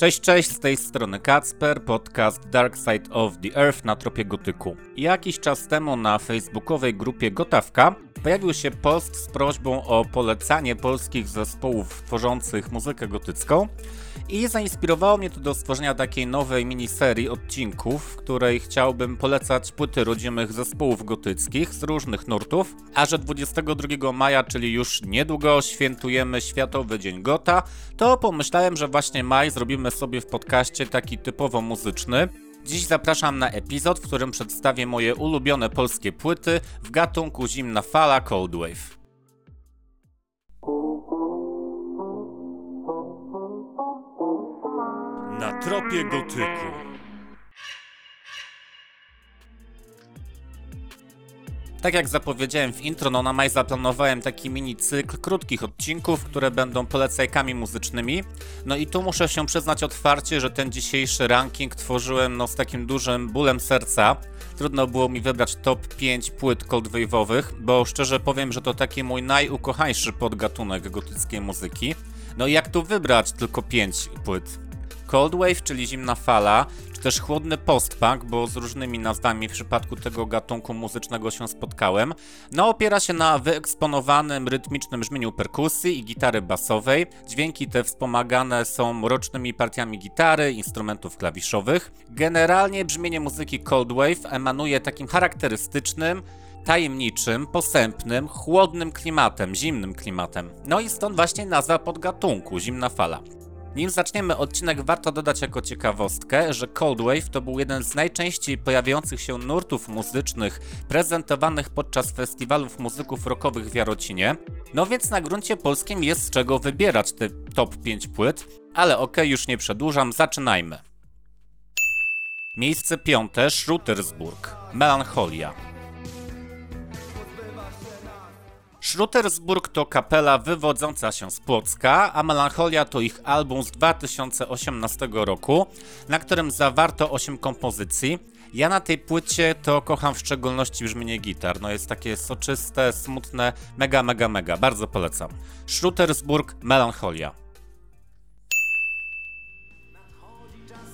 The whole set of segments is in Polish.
Cześć, cześć, z tej strony Kacper, podcast Dark Side of the Earth na tropie gotyku. Jakiś czas temu na facebookowej grupie Gotawka pojawił się post z prośbą o polecanie polskich zespołów tworzących muzykę gotycką i zainspirowało mnie to do stworzenia takiej nowej miniserii odcinków, w której chciałbym polecać płyty rodzimych zespołów gotyckich z różnych nurtów, a że 22 maja, czyli już niedługo świętujemy Światowy Dzień Gota, to pomyślałem, że właśnie maj zrobimy sobie w podcaście taki typowo muzyczny, Dziś zapraszam na epizod, w którym przedstawię moje ulubione polskie płyty w gatunku zimna fala Cold Wave. Na tropie gotyku. Tak jak zapowiedziałem w intro, no na maj zaplanowałem taki mini cykl krótkich odcinków, które będą polecajkami muzycznymi. No i tu muszę się przyznać otwarcie, że ten dzisiejszy ranking tworzyłem no z takim dużym bólem serca. Trudno było mi wybrać top 5 płyt coldwave'owych, bo szczerze powiem, że to taki mój najukochańszy podgatunek gotyckiej muzyki. No i jak tu wybrać tylko 5 płyt? Cold Wave, czyli zimna fala, czy też chłodny postpunk, bo z różnymi nazwami w przypadku tego gatunku muzycznego się spotkałem, no opiera się na wyeksponowanym rytmicznym brzmieniu perkusji i gitary basowej. Dźwięki te wspomagane są mrocznymi partiami gitary, instrumentów klawiszowych. Generalnie brzmienie muzyki Cold Wave emanuje takim charakterystycznym, tajemniczym, posępnym, chłodnym klimatem, zimnym klimatem. No i stąd właśnie nazwa podgatunku, zimna fala. Nim zaczniemy odcinek, warto dodać jako ciekawostkę, że Cold Wave to był jeden z najczęściej pojawiających się nurtów muzycznych prezentowanych podczas festiwalów muzyków rockowych w Jarocinie. No więc na gruncie polskim jest z czego wybierać te top 5 płyt, ale okej, już nie przedłużam, zaczynajmy. Miejsce piąte, Schrutersburg, Melancholia. Schrutersburg to kapela wywodząca się z Płocka, a Melancholia to ich album z 2018 roku, na którym zawarto 8 kompozycji. Ja na tej płycie to kocham w szczególności brzmienie gitar. No jest takie soczyste, smutne, mega, mega, mega. Bardzo polecam. Schrutersburg, Melancholia.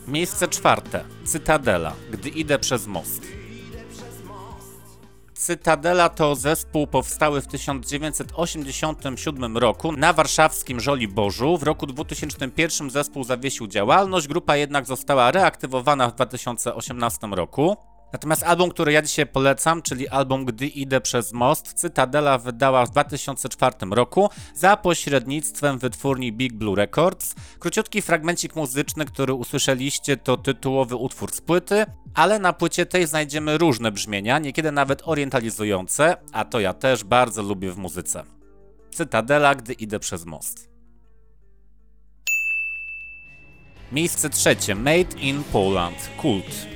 Miejsce czwarte. Cytadela. Gdy idę przez most. Cytadela to zespół powstały w 1987 roku na warszawskim Żoliborzu. W roku 2001 zespół zawiesił działalność, grupa jednak została reaktywowana w 2018 roku. Natomiast album, który ja dzisiaj polecam, czyli album Gdy idę przez most, Cytadela wydała w 2004 roku za pośrednictwem wytwórni Big Blue Records. Króciutki fragmencik muzyczny, który usłyszeliście, to tytułowy utwór z płyty, ale na płycie tej znajdziemy różne brzmienia, niekiedy nawet orientalizujące, a to ja też bardzo lubię w muzyce. Cytadela, Gdy idę przez most. Miejsce trzecie, Made in Poland, Kult.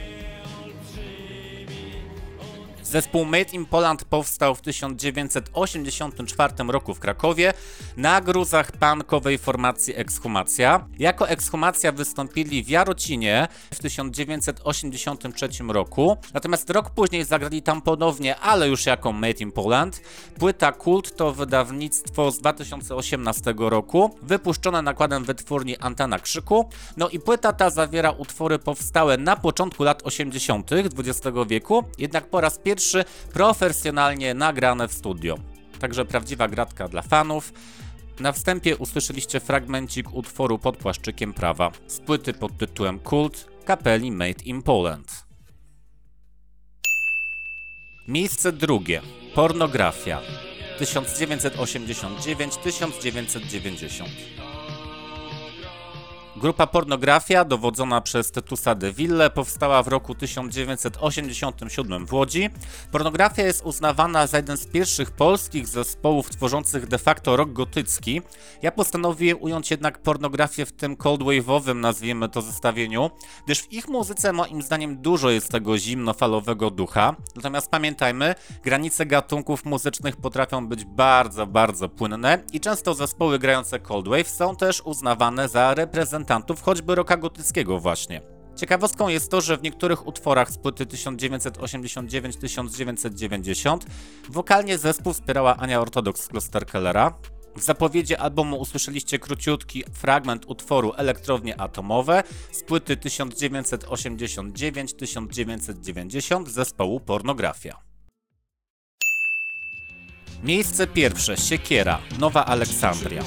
Zespół Made in Poland powstał w 1984 roku w Krakowie na gruzach punkowej formacji Ekshumacja. Jako Ekshumacja wystąpili w Jarocinie w 1983 roku, natomiast rok później zagrali tam ponownie, ale już jako Made in Poland. Płyta Kult to wydawnictwo z 2018 roku, wypuszczone nakładem wytwórni Antana Krzyku. No i płyta ta zawiera utwory powstałe na początku lat 80. XX wieku, jednak po raz pierwszy profesjonalnie nagrane w studio. Także prawdziwa gratka dla fanów. Na wstępie usłyszeliście fragmencik utworu pod płaszczykiem prawa z płyty pod tytułem Kult kapeli Made in Poland. Miejsce drugie. Pornografia. 1989-1990. Grupa Pornografia, dowodzona przez Tytusa de Ville, powstała w roku 1987 w Łodzi. Pornografia jest uznawana za jeden z pierwszych polskich zespołów tworzących de facto rock gotycki. Ja postanowiłem ująć jednak pornografię w tym cold wave'owym, nazwijmy to, zestawieniu, gdyż w ich muzyce moim zdaniem dużo jest tego zimnofalowego ducha. Natomiast pamiętajmy, granice gatunków muzycznych potrafią być bardzo, bardzo płynne i często zespoły grające cold wave są też uznawane za reprezentacje reprezentantów choćby rocka gotyckiego właśnie. Ciekawostką jest to, że w niektórych utworach z płyty 1989-1990 wokalnie zespół wspierała Ania Ortodoks z Klosterkellera. W zapowiedzi albumu usłyszeliście króciutki fragment utworu Elektrownie Atomowe z płyty 1989-1990 zespołu Pornografia. Miejsce pierwsze Siekiera, Nowa Aleksandria.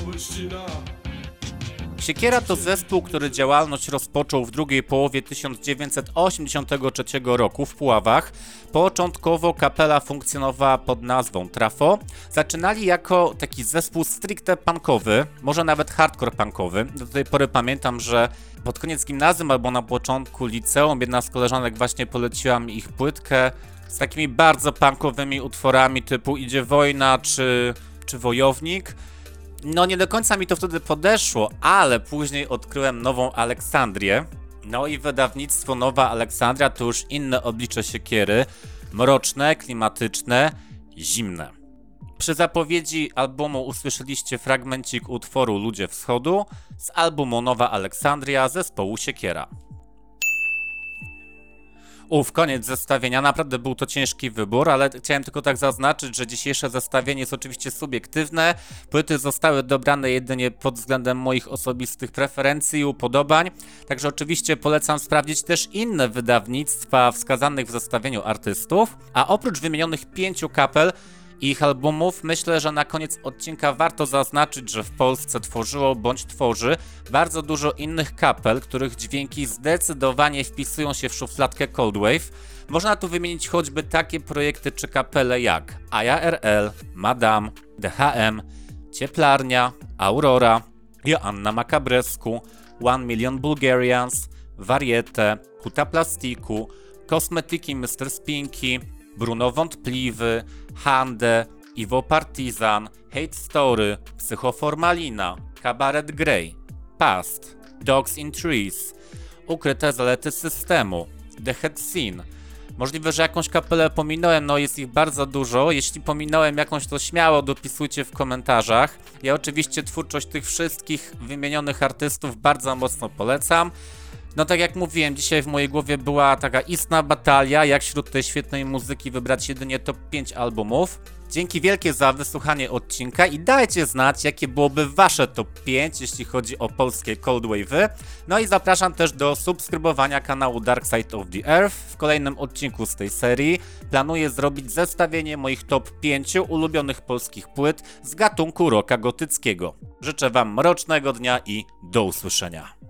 Siekiera to zespół, który działalność rozpoczął w drugiej połowie 1983 roku w Puławach. Początkowo kapela funkcjonowała pod nazwą Trafo. Zaczynali jako taki zespół stricte punkowy, może nawet hardcore punkowy. Do tej pory pamiętam, że pod koniec gimnazjum albo na początku liceum jedna z koleżanek właśnie poleciła mi ich płytkę z takimi bardzo punkowymi utworami typu Idzie wojna czy, czy Wojownik. No nie do końca mi to wtedy podeszło, ale później odkryłem Nową Aleksandrię. No i wydawnictwo Nowa Aleksandria to już inne oblicze siekiery. Mroczne, klimatyczne, zimne. Przy zapowiedzi albumu usłyszeliście fragmencik utworu Ludzie Wschodu z albumu Nowa Aleksandria zespołu Siekiera. Uf, koniec zestawienia. Naprawdę był to ciężki wybór, ale chciałem tylko tak zaznaczyć, że dzisiejsze zestawienie jest oczywiście subiektywne. Płyty zostały dobrane jedynie pod względem moich osobistych preferencji i upodobań. Także oczywiście polecam sprawdzić też inne wydawnictwa wskazanych w zestawieniu artystów. A oprócz wymienionych pięciu kapel, ich albumów, myślę, że na koniec odcinka warto zaznaczyć, że w Polsce tworzyło bądź tworzy bardzo dużo innych kapel, których dźwięki zdecydowanie wpisują się w szufladkę Cold Wave. Można tu wymienić choćby takie projekty czy kapele jak IARL, Madame, DHM, Cieplarnia, Aurora, Joanna Macabrescu, One Million Bulgarians, Variete, Huta Plastiku, Kosmetyki Mr. Spinky, Bruno Wątpliwy, Hande, Iwo Partizan, Hate Story, Psychoformalina, Cabaret Grey, Past, Dogs in Trees, Ukryte zalety systemu, The Head Scene. Możliwe, że jakąś kapelę pominąłem, no jest ich bardzo dużo. Jeśli pominąłem jakąś, to śmiało dopisujcie w komentarzach. Ja oczywiście twórczość tych wszystkich wymienionych artystów bardzo mocno polecam. No tak jak mówiłem, dzisiaj w mojej głowie była taka istna batalia, jak wśród tej świetnej muzyki wybrać jedynie top 5 albumów. Dzięki wielkie za wysłuchanie odcinka i dajcie znać, jakie byłoby wasze top 5, jeśli chodzi o polskie Cold Wave'y. No i zapraszam też do subskrybowania kanału Dark Side of the Earth. W kolejnym odcinku z tej serii planuję zrobić zestawienie moich top 5 ulubionych polskich płyt z gatunku rocka gotyckiego. Życzę wam mrocznego dnia i do usłyszenia.